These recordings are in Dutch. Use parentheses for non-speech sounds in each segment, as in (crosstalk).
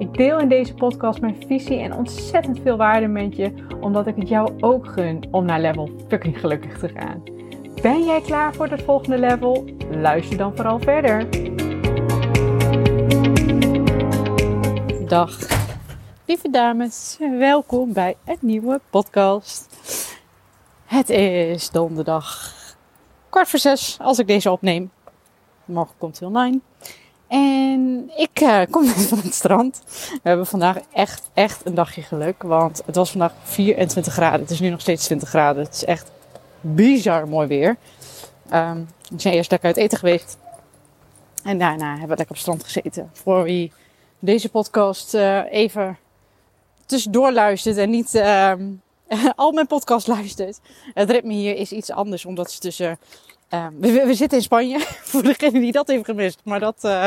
Ik deel in deze podcast mijn visie en ontzettend veel waarde met je, omdat ik het jou ook gun om naar level fucking gelukkig te gaan. Ben jij klaar voor het volgende level? Luister dan vooral verder. Dag, lieve dames, welkom bij een nieuwe podcast. Het is donderdag, kwart voor zes als ik deze opneem. Morgen komt hij online. En ik uh, kom (laughs) net van het strand. We hebben vandaag echt, echt een dagje geluk. Want het was vandaag 24 graden. Het is nu nog steeds 20 graden. Het is echt bizar mooi weer. Um, we zijn eerst lekker uit eten geweest. En daarna hebben we lekker op het strand gezeten. Voor wie deze podcast uh, even tussendoor luistert en niet uh, (laughs) al mijn podcast luistert. Het ritme hier is iets anders, omdat ze tussen Ehm, we, zitten in Spanje, (laughs) voor degene die dat heeft gemist. Maar dat uh,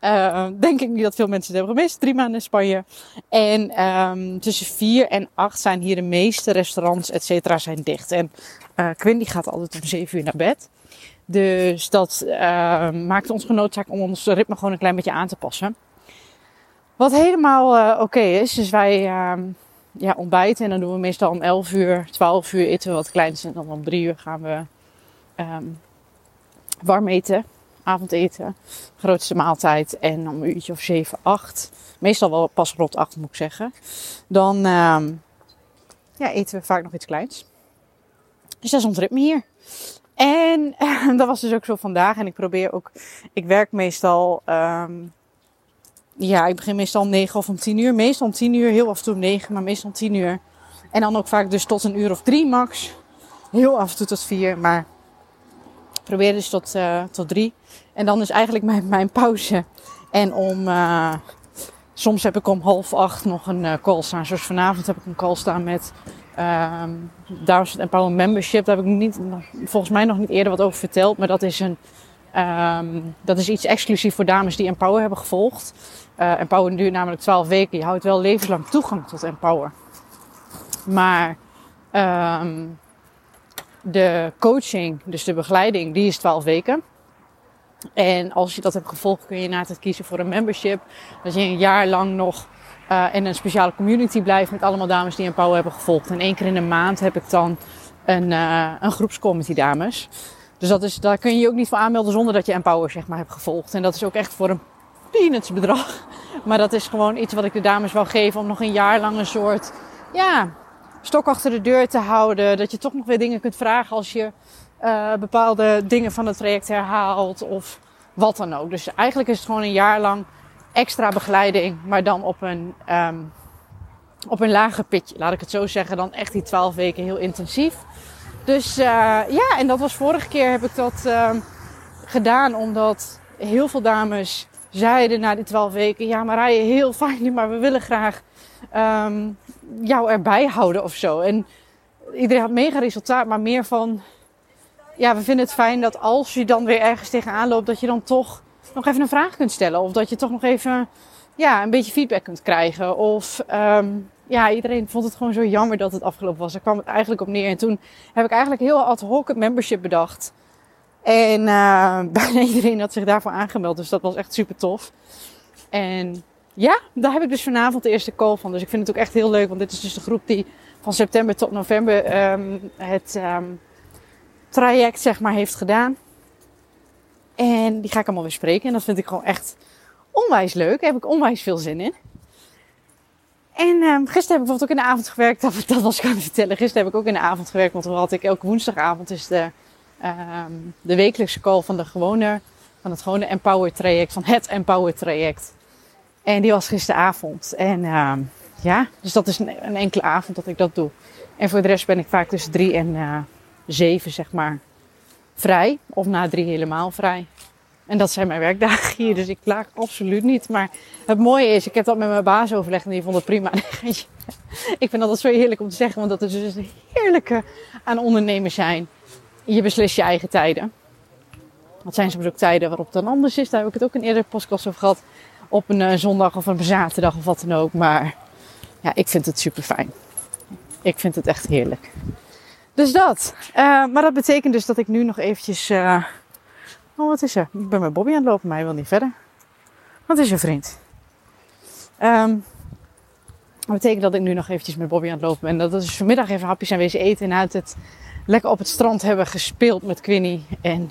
uh, denk ik niet dat veel mensen het hebben gemist. Drie maanden in Spanje. En um, tussen vier en acht zijn hier de meeste restaurants, et cetera, zijn dicht. En uh, Quinn die gaat altijd om zeven uur naar bed. Dus dat ehm, maakt ons genoodzaakt om ons ritme gewoon een klein beetje aan te passen. Wat helemaal oké is, dus wij ja, ontbijten en dan doen we meestal om 11 uur, 12 uur eten we wat kleins. En dan om drie uur gaan we um, warm eten, avondeten, grootste maaltijd en om een uurtje of 7, 8, meestal wel pas rond 8 moet ik zeggen, dan um, ja, eten we vaak nog iets kleins. Dus dat is ons ritme hier. En (laughs) dat was dus ook zo vandaag. En ik probeer ook, ik werk meestal, um, ja, ik begin meestal om 9 of om 10 uur. Meestal om 10 uur, heel af en toe om 9, maar meestal om 10 uur. En dan ook vaak dus tot een uur of drie max. Heel af en toe tot vier, maar probeer dus tot, uh, tot drie. En dan is eigenlijk mijn, mijn pauze. En om, uh, soms heb ik om half acht nog een uh, call staan. Zoals vanavond heb ik een call staan met um, Dames Empower Membership. Daar heb ik niet, volgens mij nog niet eerder wat over verteld. Maar dat is, een, um, dat is iets exclusief voor dames die Empower hebben gevolgd. Empower duurt namelijk 12 weken. Je houdt wel levenslang toegang tot Empower. Maar um, de coaching, dus de begeleiding, die is 12 weken. En als je dat hebt gevolgd, kun je na het kiezen voor een membership. Dat je een jaar lang nog uh, in een speciale community blijft met allemaal dames die een Power hebben gevolgd. En één keer in de maand heb ik dan een, een groepscommunity dames. Dus dat is, daar kun je je ook niet voor aanmelden zonder dat je Empower zeg maar hebt gevolgd. En dat is ook echt voor een peanuts bedrag. (laughs) Maar dat is gewoon iets wat ik de dames wil geven om nog een jaar lang een soort, ja, stok achter de deur te houden. Dat je toch nog weer dingen kunt vragen als je uh, bepaalde dingen van het traject herhaalt of wat dan ook. Dus eigenlijk is het gewoon een jaar lang extra begeleiding, maar dan op een, um, op een lager pitje. Laat ik het zo zeggen, dan echt die twaalf weken heel intensief. Dus uh, ja, en dat was vorige keer heb ik dat uh, gedaan omdat heel veel dames zeiden na die twaalf weken: Ja, maar je heel fijn, (laughs) maar we willen graag um, jou erbij houden of zo. En iedereen had mega resultaat, maar meer van, ja, we vinden het fijn dat als je dan weer ergens tegenaan loopt, dat je dan toch nog even een vraag kunt stellen. Of dat je toch nog even, ja, een beetje feedback kunt krijgen. Of, um, ja, iedereen vond het gewoon zo jammer dat het afgelopen was. Daar kwam het eigenlijk op neer. En toen heb ik eigenlijk heel ad hoc het membership bedacht. En uh, (laughs) bijna iedereen had zich daarvoor aangemeld. Dus dat was echt super tof. En ja, daar heb ik dus vanavond de eerste call van. Dus ik vind het ook echt heel leuk, want dit is dus de groep die van september tot november um, het um, traject zeg maar heeft gedaan. En die ga ik allemaal weer spreken. En dat vind ik gewoon echt onwijs leuk. Daar heb ik onwijs veel zin in. En um, gisteren heb ik bijvoorbeeld ook in de avond gewerkt. Dat, dat was ik aan het vertellen. Gisteren heb ik ook in de avond gewerkt. Want had ik elke woensdagavond is de, de wekelijkse call van de gewone, van het gewone Empower traject. Van het Empower traject. En die was gisteravond. En uh, ja, dus dat is een, een, enkele avond dat ik dat doe. En voor de rest ben ik vaak tussen drie en uh, zeven, zeg maar, vrij. Of na drie helemaal vrij. En dat zijn mijn werkdagen hier, dus ik klaag absoluut niet. Maar het mooie is, ik heb dat met mijn baas overlegd en die vond het prima. (laughs) ik vind dat zo heerlijk om te zeggen, want dat is dus het heerlijke aan ondernemen zijn. Je beslist je eigen tijden. Dat zijn soms ook tijden waarop het dan anders is. Daar heb ik het ook een eerder podcast over gehad. Op een uh, zondag of een zaterdag of wat dan ook. Maar ja, ik vind het super fijn. Ik vind het echt heerlijk. Dus dat. Uh, maar dat betekent dus dat ik nu nog eventjes... Uh, oh, wat is er? Ik ben met Bobby aan het lopen, maar hij wil niet verder. Wat is er, vriend? Um, dat betekent dat ik nu nog eventjes met Bobby aan het lopen ben. Dat we dus vanmiddag even hapjes zijn wezen eten. En uit het lekker op het strand hebben gespeeld met Quinny. En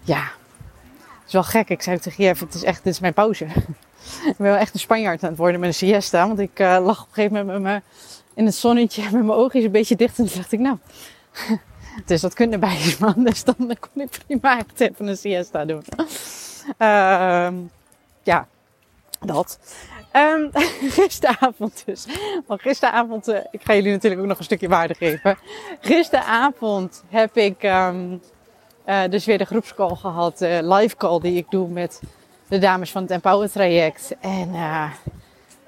ja, is wel gek. Ik zei tegen Jeff, het is echt, dit is mijn pauze. (laughs) ik ben wel echt een Spanjaard aan het worden met een siesta. Want ik uh, lag op een gegeven moment met me in het zonnetje (laughs) met mijn ogen een beetje dicht. En toen dacht ik, nou, (laughs) dus dat kunnen bij is man. Dus dan kon ik prima echt even een siesta doen. Uh, ja, dat. Um, gisteravond dus. Want gisteravond, uh, ik ga jullie natuurlijk ook nog een stukje waarde geven. Gisteravond heb ik um, uh, dus weer de groepscall gehad, de uh, live call die ik doe met de dames van het Empower traject. En uh,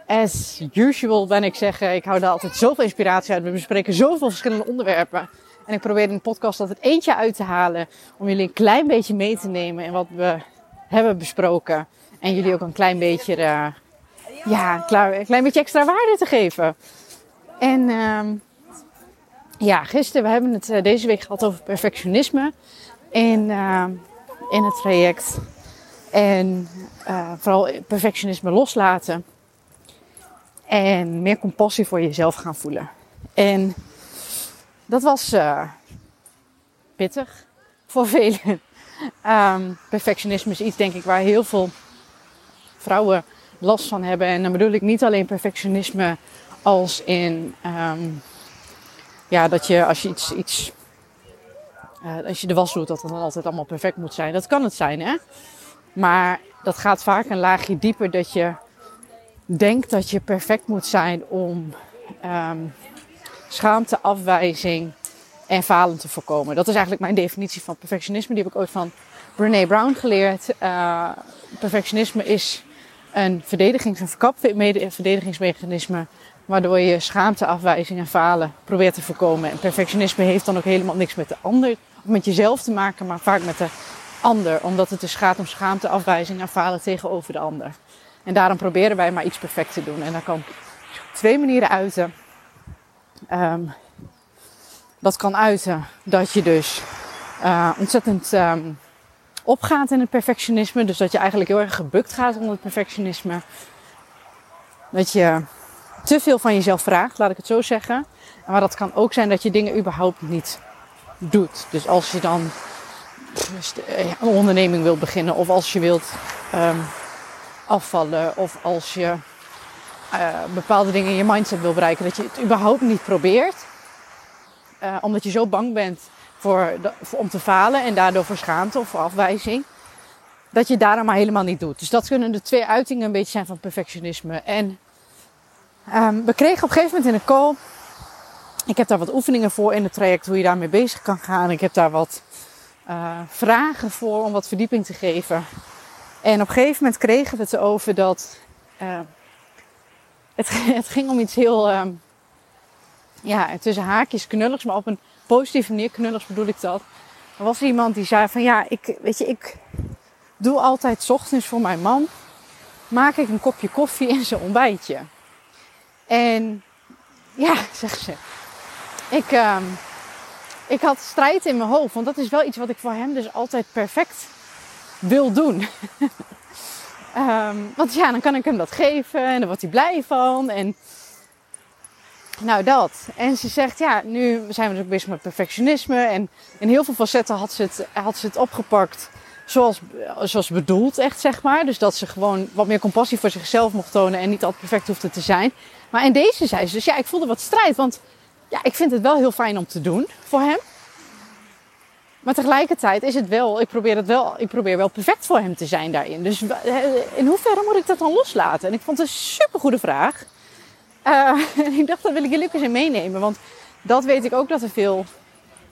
as usual ben ik zeggen, ik hou daar altijd zoveel inspiratie uit. We bespreken zoveel verschillende onderwerpen. En ik probeer in de podcast altijd eentje uit te halen om jullie een klein beetje mee te nemen in wat we hebben besproken. En jullie ook een klein beetje ja, een klein beetje extra waarde te geven. En uh, ja, gisteren, we hebben het uh, deze week gehad over perfectionisme in, uh, in het traject. En uh, vooral perfectionisme loslaten. En meer compassie voor jezelf gaan voelen. En dat was pittig voor velen. Um, (laughs) perfectionisme is iets, denk ik, waar heel veel vrouwen last van hebben. En dan bedoel ik niet alleen perfectionisme als in um, ja, dat je als je iets, iets uh, als je de was doet, dat het dan altijd allemaal perfect moet zijn. Dat kan het zijn, hè? Maar dat gaat vaak een laagje dieper dat je denkt dat je perfect moet zijn om um, schaamte, afwijzing en falen te voorkomen. Dat is eigenlijk mijn definitie van perfectionisme. Die heb ik ooit van Brene Brown geleerd. Uh, perfectionisme is een verdedigings- en verdedigingsmechanisme. Waardoor je schaamte, afwijzing en falen probeert te voorkomen. En perfectionisme heeft dan ook helemaal niks met de ander, met jezelf te maken, maar vaak met de ander. Omdat het dus gaat om schaamte, afwijzing en falen tegenover de ander. En daarom proberen wij maar iets perfect te doen. En dat kan twee manieren uiten. Um, dat kan uiten dat je dus uh, ontzettend um, opgaat in het perfectionisme. Dus dat je eigenlijk heel erg gebukt gaat onder het perfectionisme. Dat je te veel van jezelf vraagt, laat ik het zo zeggen. Maar dat kan ook zijn dat je dingen überhaupt niet doet. Dus als je dan een onderneming wilt beginnen, of als je wilt um, afvallen, of als je uh, bepaalde dingen in je mindset wil bereiken, dat je het überhaupt niet probeert. Uh, omdat je zo bang bent voor, voor, om te falen en daardoor voor schaamte of voor afwijzing. Dat je daarom maar helemaal niet doet. Dus dat kunnen de twee uitingen een beetje zijn van perfectionisme. En um, we kregen op een gegeven moment in een call. Ik heb daar wat oefeningen voor in het traject hoe je daarmee bezig kan gaan. Ik heb daar wat uh, vragen voor om wat verdieping te geven. En op een gegeven moment kregen we het over dat. Uh, het, (laughs) het, ging om iets heel. Um, ja, tussen haakjes knulligs, maar op een positieve manier, knulligs bedoel ik dat. Er was iemand die zei van ja, ik, weet je, ik doe altijd ochtends voor mijn man, maak ik een kopje koffie en zijn ontbijtje. En ja, (laughs) zegt ze, ik, um, ik had strijd in mijn hoofd, want dat is wel iets wat ik voor hem dus altijd perfect wil doen. um, (laughs) want ja, dan kan ik hem dat geven en dan wordt hij blij van. En nou, dat. En ze zegt, ja, nu zijn we dus bezig met perfectionisme. En in heel veel facetten had ze het, had ze het opgepakt zoals, zoals bedoeld, echt zeg maar. Dus dat ze gewoon wat meer compassie voor zichzelf mocht tonen en niet altijd perfect hoefde te zijn. Maar in deze zei ze dus, ja, ik voelde wat strijd. Want ja, ik vind het wel heel fijn om te doen voor hem. Maar tegelijkertijd is het wel, ik probeer het wel, ik probeer wel perfect voor hem te zijn daarin. Dus eh, in hoeverre moet ik dat dan loslaten? En ik vond het een super goede vraag. (laughs) Uh, ik dacht, dat wil ik jullie ook eens in meenemen. Want dat weet ik ook dat er veel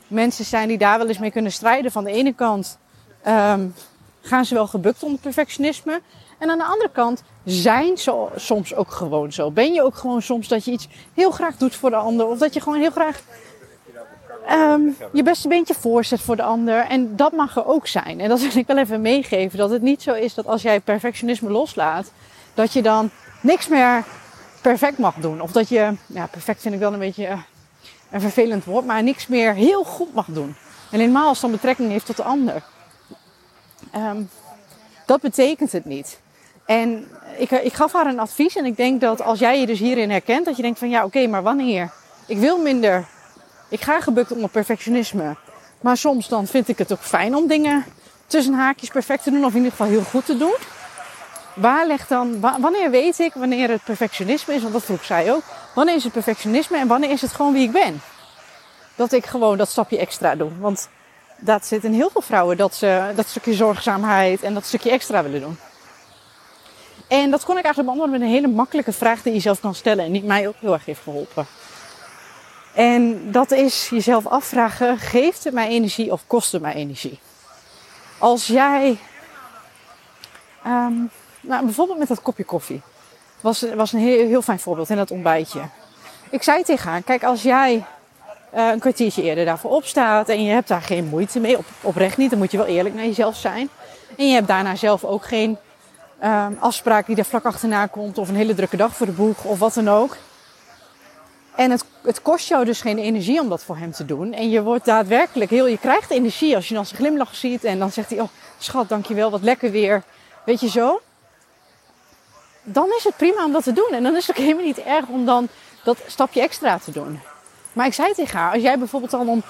mensen zijn die daar wel eens mee kunnen strijden. Van de ene kant um, gaan ze wel gebukt onder perfectionisme. En aan de andere kant zijn ze soms ook gewoon zo. Ben je ook gewoon soms dat je iets heel graag doet voor de ander. Of dat je gewoon heel graag um, je beste beentje voorzet voor de ander. En dat mag er ook zijn. En dat wil ik wel even meegeven. Dat het niet zo is dat als jij perfectionisme loslaat, dat je dan niks meer perfect mag doen. Of dat je, ja, perfect vind ik wel een beetje eh, een vervelend woord, maar niks meer heel goed mag doen. En helemaal als dan betrekking heeft tot de ander. Um, dat betekent het niet. En ik, ik gaf haar een advies en ik denk dat als jij je dus hierin herkent, dat je denkt van ja oké, maar wanneer? Ik wil minder. Ik ga gebukt onder perfectionisme. Maar soms dan vind ik het ook fijn om dingen tussen haakjes perfect te doen of in ieder geval heel goed te doen. Waar ligt dan, wanneer weet ik wanneer het perfectionisme is? Want dat vroeg zij ook. Wanneer is het perfectionisme en wanneer is het gewoon wie ik ben? Dat ik gewoon dat stapje extra doe. Want dat zit in heel veel vrouwen, dat ze dat stukje zorgzaamheid en dat stukje extra willen doen. En dat kon ik eigenlijk beantwoorden met een hele makkelijke vraag die je zelf kan stellen en die mij ook heel erg heeft geholpen. En dat is jezelf afvragen: geeft het mij energie of kost het mij energie? Als jij, um, nou, bijvoorbeeld met dat kopje koffie, was, was een heel, heel fijn voorbeeld in dat ontbijtje. Ik zei tegen haar: kijk, als jij uh, een kwartiertje eerder daarvoor opstaat en je hebt daar geen moeite mee, op, oprecht niet, dan moet je wel eerlijk naar jezelf zijn. En je hebt daarna zelf ook geen uh, afspraak die daar vlak achterna komt of een hele drukke dag voor de boeg of wat dan ook. En het, het kost jou dus geen energie om dat voor hem te doen. En je wordt daadwerkelijk heel, je krijgt energie als je dan zijn glimlach ziet en dan zegt hij, oh schat, dankjewel, wat lekker weer. Weet je zo? Dan is het prima om dat te doen. En dan is het ook helemaal niet erg om dan dat stapje extra te doen. Maar ik zei tegen haar, als jij bijvoorbeeld al om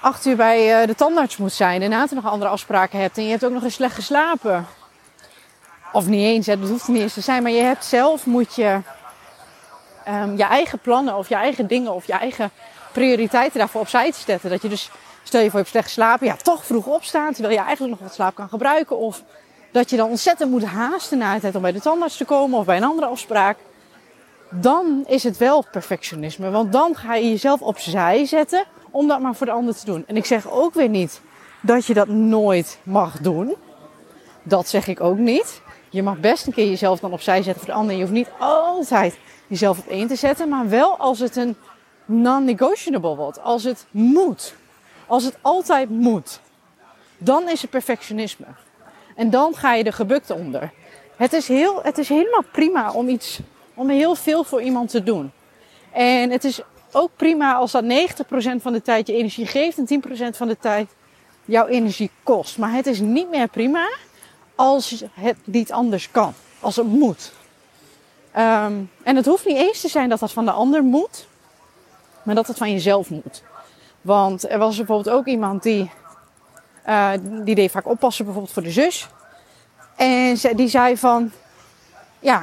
acht uur bij eh, de tandarts moet zijn en later nog andere afspraken hebt en je hebt ook nog eens slecht geslapen. Of niet eens, dat hoeft niet eens te zijn, maar je hebt zelf moet je um, je eigen plannen of je eigen dingen of je eigen prioriteiten daarvoor opzij te zetten. Dat je dus, stel je voor je hebt slecht geslapen, ja, toch vroeg opstaan terwijl je eigenlijk nog wat slaap kan gebruiken. Of dat je dan ontzettend moet haasten na het tijd om bij de tandarts te komen of bij een andere afspraak dan is het wel perfectionisme. Want dan ga je jezelf opzij zetten om dat maar voor de ander te doen. En ik zeg ook weer niet dat je dat nooit mag doen. Dat zeg ik ook niet. Je mag best een keer jezelf dan opzij zetten voor de ander. Je hoeft niet altijd jezelf op één te zetten. Maar wel als het een non-negotiable wordt. Als het moet. Als het altijd moet. Dan is het perfectionisme. En dan ga je er gebukt onder. Het is, heel, het is helemaal prima om iets om heel veel voor iemand te doen. En het is ook prima als dat 90% van de tijd je energie geeft en 10% van de tijd jouw energie kost. Maar het is niet meer prima als het niet anders kan. Als het moet. Um, en het hoeft niet eens te zijn dat dat van de ander moet. Maar dat het van jezelf moet. Want er was bijvoorbeeld ook iemand die, uh, die deed vaak oppassen bijvoorbeeld voor de zus. En die zei van, ja,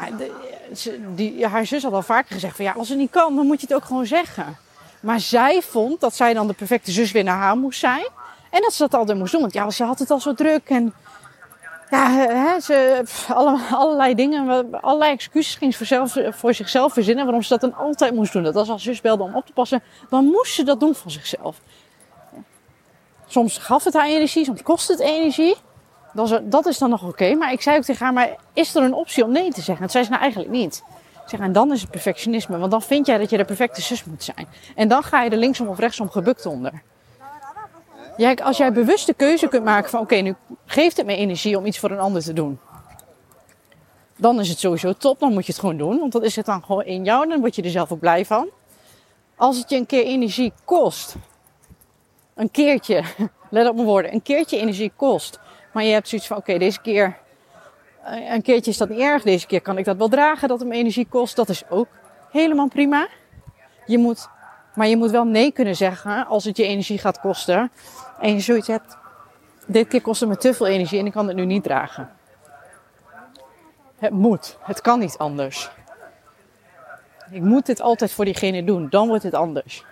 die, haar zus had al vaker gezegd van ja, als het niet kan, dan moet je het ook gewoon zeggen. Maar zij vond dat zij dan de perfecte zus weer naar haar moest zijn. En dat ze dat altijd moest doen. Want ja, ze had het al zo druk. En ja, hè, ze, alle, allerlei dingen, allerlei excuses ging voor, voor zichzelf verzinnen. Waarom ze dat dan altijd moest doen. Dat als haar zus belde om op te passen, dan moest ze dat doen van zichzelf. Soms gaf het haar energie, soms kost het energie. Dat is, dat is dan nog oké. Maar ik zei ook tegen haar, maar is er een optie om nee te zeggen? Dat zei ze nou eigenlijk niet. Ik zeg, en dan is het perfectionisme. Want dan vind jij dat je de perfecte zus moet zijn. En dan ga je er linksom of rechtsom gebukt onder. Ja, als jij bewust de keuze kunt maken van, oké, nu geeft het me energie om iets voor een ander te doen. Dan is het sowieso top, dan moet je het gewoon doen. Want dan is het dan gewoon in jou, dan word je er zelf ook blij van. Als het je een keer energie kost, een keertje, (laughs) let op mijn woorden, een keertje energie kost maar je hebt zoiets van, oké, deze keer, eh, een keertje is dat niet erg. Deze keer kan ik dat wel dragen, dat het me energie kost. Dat is ook helemaal prima. Je moet, maar je moet wel nee kunnen zeggen als het je energie gaat kosten. En je zoiets hebt, dit keer kost het me te veel energie en ik kan het nu niet dragen. Het moet. Het kan niet anders. Ik moet dit altijd voor diegene doen. Dan wordt het anders.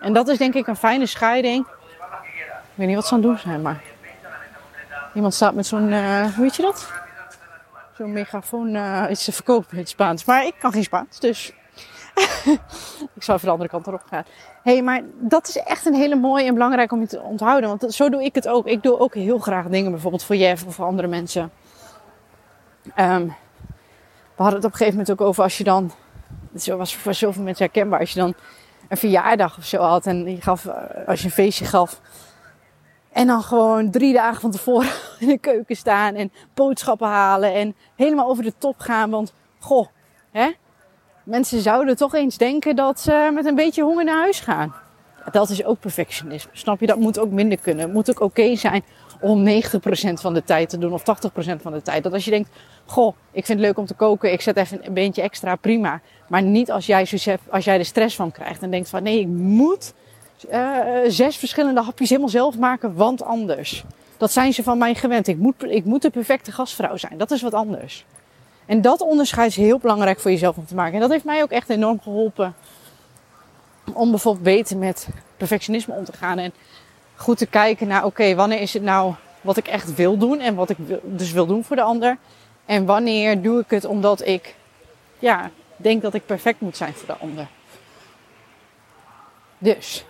En dat is denk ik een fijne scheiding. Ik weet niet wat ze aan het doen zijn, maar Iemand staat met zo'n, uh, hoe weet je dat? Zo'n megafoon uh, iets te verkopen in het Spaans. Maar ik kan geen Spaans, dus (laughs) ik zal even de andere kant erop gaan. hey, maar dat is echt een hele mooie en belangrijk om je te onthouden. Want zo doe ik het ook. Ik doe ook heel graag dingen, bijvoorbeeld voor Jeff of voor andere mensen. Um, we hadden het op een gegeven moment ook over als je dan, zo was voor zoveel mensen herkenbaar, als je dan een verjaardag of zo had en je gaf, eh, als je een feestje gaf. En dan gewoon drie dagen van tevoren (laughs) in de keuken staan en boodschappen halen en helemaal over de top gaan. Want goh, hè, mensen zouden toch eens denken dat ze met een beetje honger naar huis gaan. Dat is ook perfectionisme. Snap je? Dat moet ook minder kunnen. Het moet ook oké zijn om 90% van de tijd te doen of 80% van de tijd. Dat als je denkt, goh, ik vind het leuk om te koken, ik zet even een beetje extra, prima. Maar niet als jij, als jij er stress van krijgt en denkt van nee, ik moet uh, zes verschillende hapjes helemaal zelf maken, want anders. Dat zijn ze van mij gewend. Ik moet, ik moet de perfecte gastvrouw zijn. Dat is wat anders. En dat onderscheid is heel belangrijk voor jezelf om te maken. En dat heeft mij ook echt enorm geholpen om bijvoorbeeld beter met perfectionisme om te gaan. En goed te kijken naar, oké, wanneer is het nou wat ik echt wil doen en wat ik dus wil doen voor de ander. En wanneer doe ik het omdat ik, ja, denk dat ik perfect moet zijn voor de ander. Dus,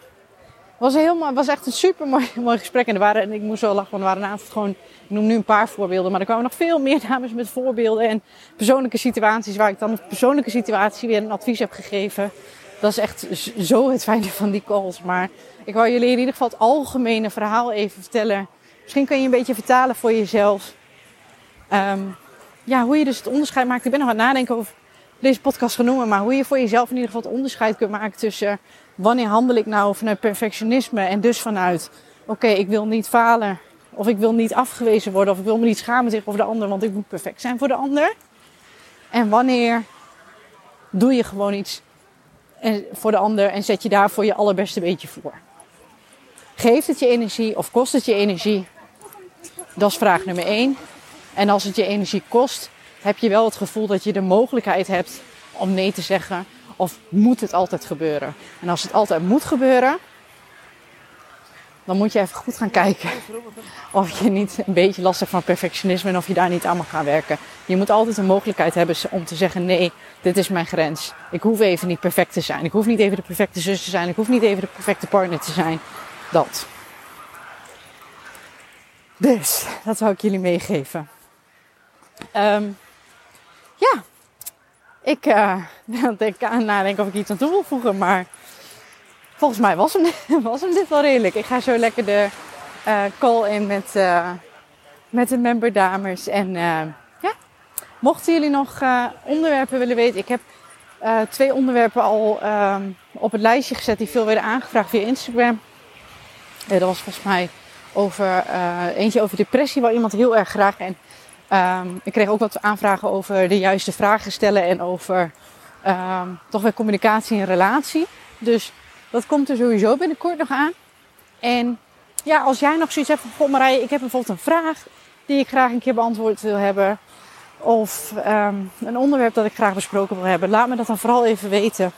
was, was echt een super mooi, (laughs) mooi gesprek. En, waren, en ik moest wel lachen, want er waren een aantal gewoon, ik noem nu een paar voorbeelden, maar er kwamen nog veel meer (laughs) dames met voorbeelden en persoonlijke situaties waar ik dan een persoonlijke situatie weer een advies heb gegeven. Dat is echt zo het fijne van die calls. Maar ik wou jullie in ieder geval het algemene verhaal even vertellen. Misschien kun je een beetje vertalen voor jezelf. Um, ja, hoe je dus het onderscheid maakt. Ik ben nog aan het nadenken over deze podcast genoemd, maar hoe je voor jezelf in ieder geval het onderscheid kunt maken tussen wanneer handel ik nou vanuit perfectionisme en dus vanuit oké, ik wil niet falen of ik wil niet afgewezen worden of ik wil me niet schamen tegenover de ander, want ik moet perfect zijn voor de ander. En wanneer doe je gewoon iets voor de ander en zet je daarvoor je allerbeste beetje voor. Geeft het je energie of kost het je energie? Dat is vraag nummer één. En als het je energie kost, heb je wel het gevoel dat je de mogelijkheid hebt om nee te zeggen. Of moet het altijd gebeuren? En als het altijd moet gebeuren, dan moet je even goed gaan kijken (laughs) of je niet een beetje last hebt van perfectionisme en of je daar niet aan mag gaan werken. Je moet altijd een mogelijkheid hebben om te zeggen: nee, dit is mijn grens. Ik hoef even niet perfect te zijn. Ik hoef niet even de perfecte zus te zijn. Ik hoef niet even de perfecte partner te zijn. Dat. Dus, dat zou ik jullie meegeven. Um, ja, ik (laughs) uh, denk aan nadenken of ik iets aan toe wil voegen, maar volgens mij was hem, (laughs) was dit wel redelijk. Ik ga zo lekker de uh, call in met, uh, met de member dames. En ja, mochten jullie nog onderwerpen willen weten, ik heb twee onderwerpen al ehm, op het lijstje gezet die veel werden aangevraagd via Instagram. dat was volgens mij over eentje over depressie, waar iemand heel erg graag en Um, ik kreeg ook wat aanvragen over de juiste vragen stellen en over um, toch weer communicatie en relatie. Dus dat komt er sowieso binnenkort nog aan. En ja, als jij nog zoiets hebt van, Marije, ik heb bijvoorbeeld een vraag die ik graag een keer beantwoord wil hebben. Of um, een onderwerp dat ik graag besproken wil hebben. Laat me dat dan vooral even weten.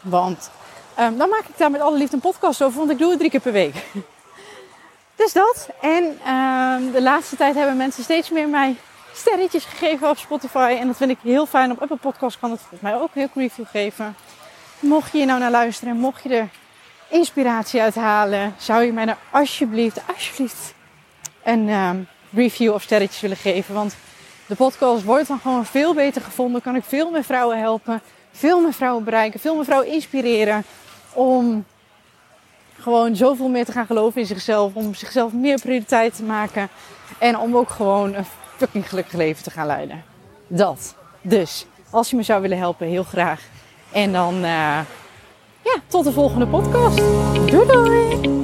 Want dan maak ik daar met alle liefde een podcast over, want ik doe het drie keer per week. Dus dat. En uh, de laatste tijd hebben mensen steeds meer mij sterretjes gegeven op Spotify. En dat vind ik heel fijn. Op Apple Podcast kan het volgens mij ook heel review geven. Mocht je hier nou naar luisteren, mocht je er inspiratie uit halen, zou je mij nou alsjeblieft, alsjeblieft een uh, review of sterretjes willen geven. Want de podcast wordt dan gewoon veel beter gevonden. Kan ik veel meer vrouwen helpen, veel meer vrouwen bereiken, veel meer vrouwen inspireren om gewoon zoveel meer te gaan geloven in zichzelf. Om zichzelf meer prioriteit te maken. En om ook gewoon een fucking gelukkig leven te gaan leiden. Dat. Dus, als je me zou willen helpen, heel graag. En dan, uh, ja, tot de volgende podcast. Doei doei!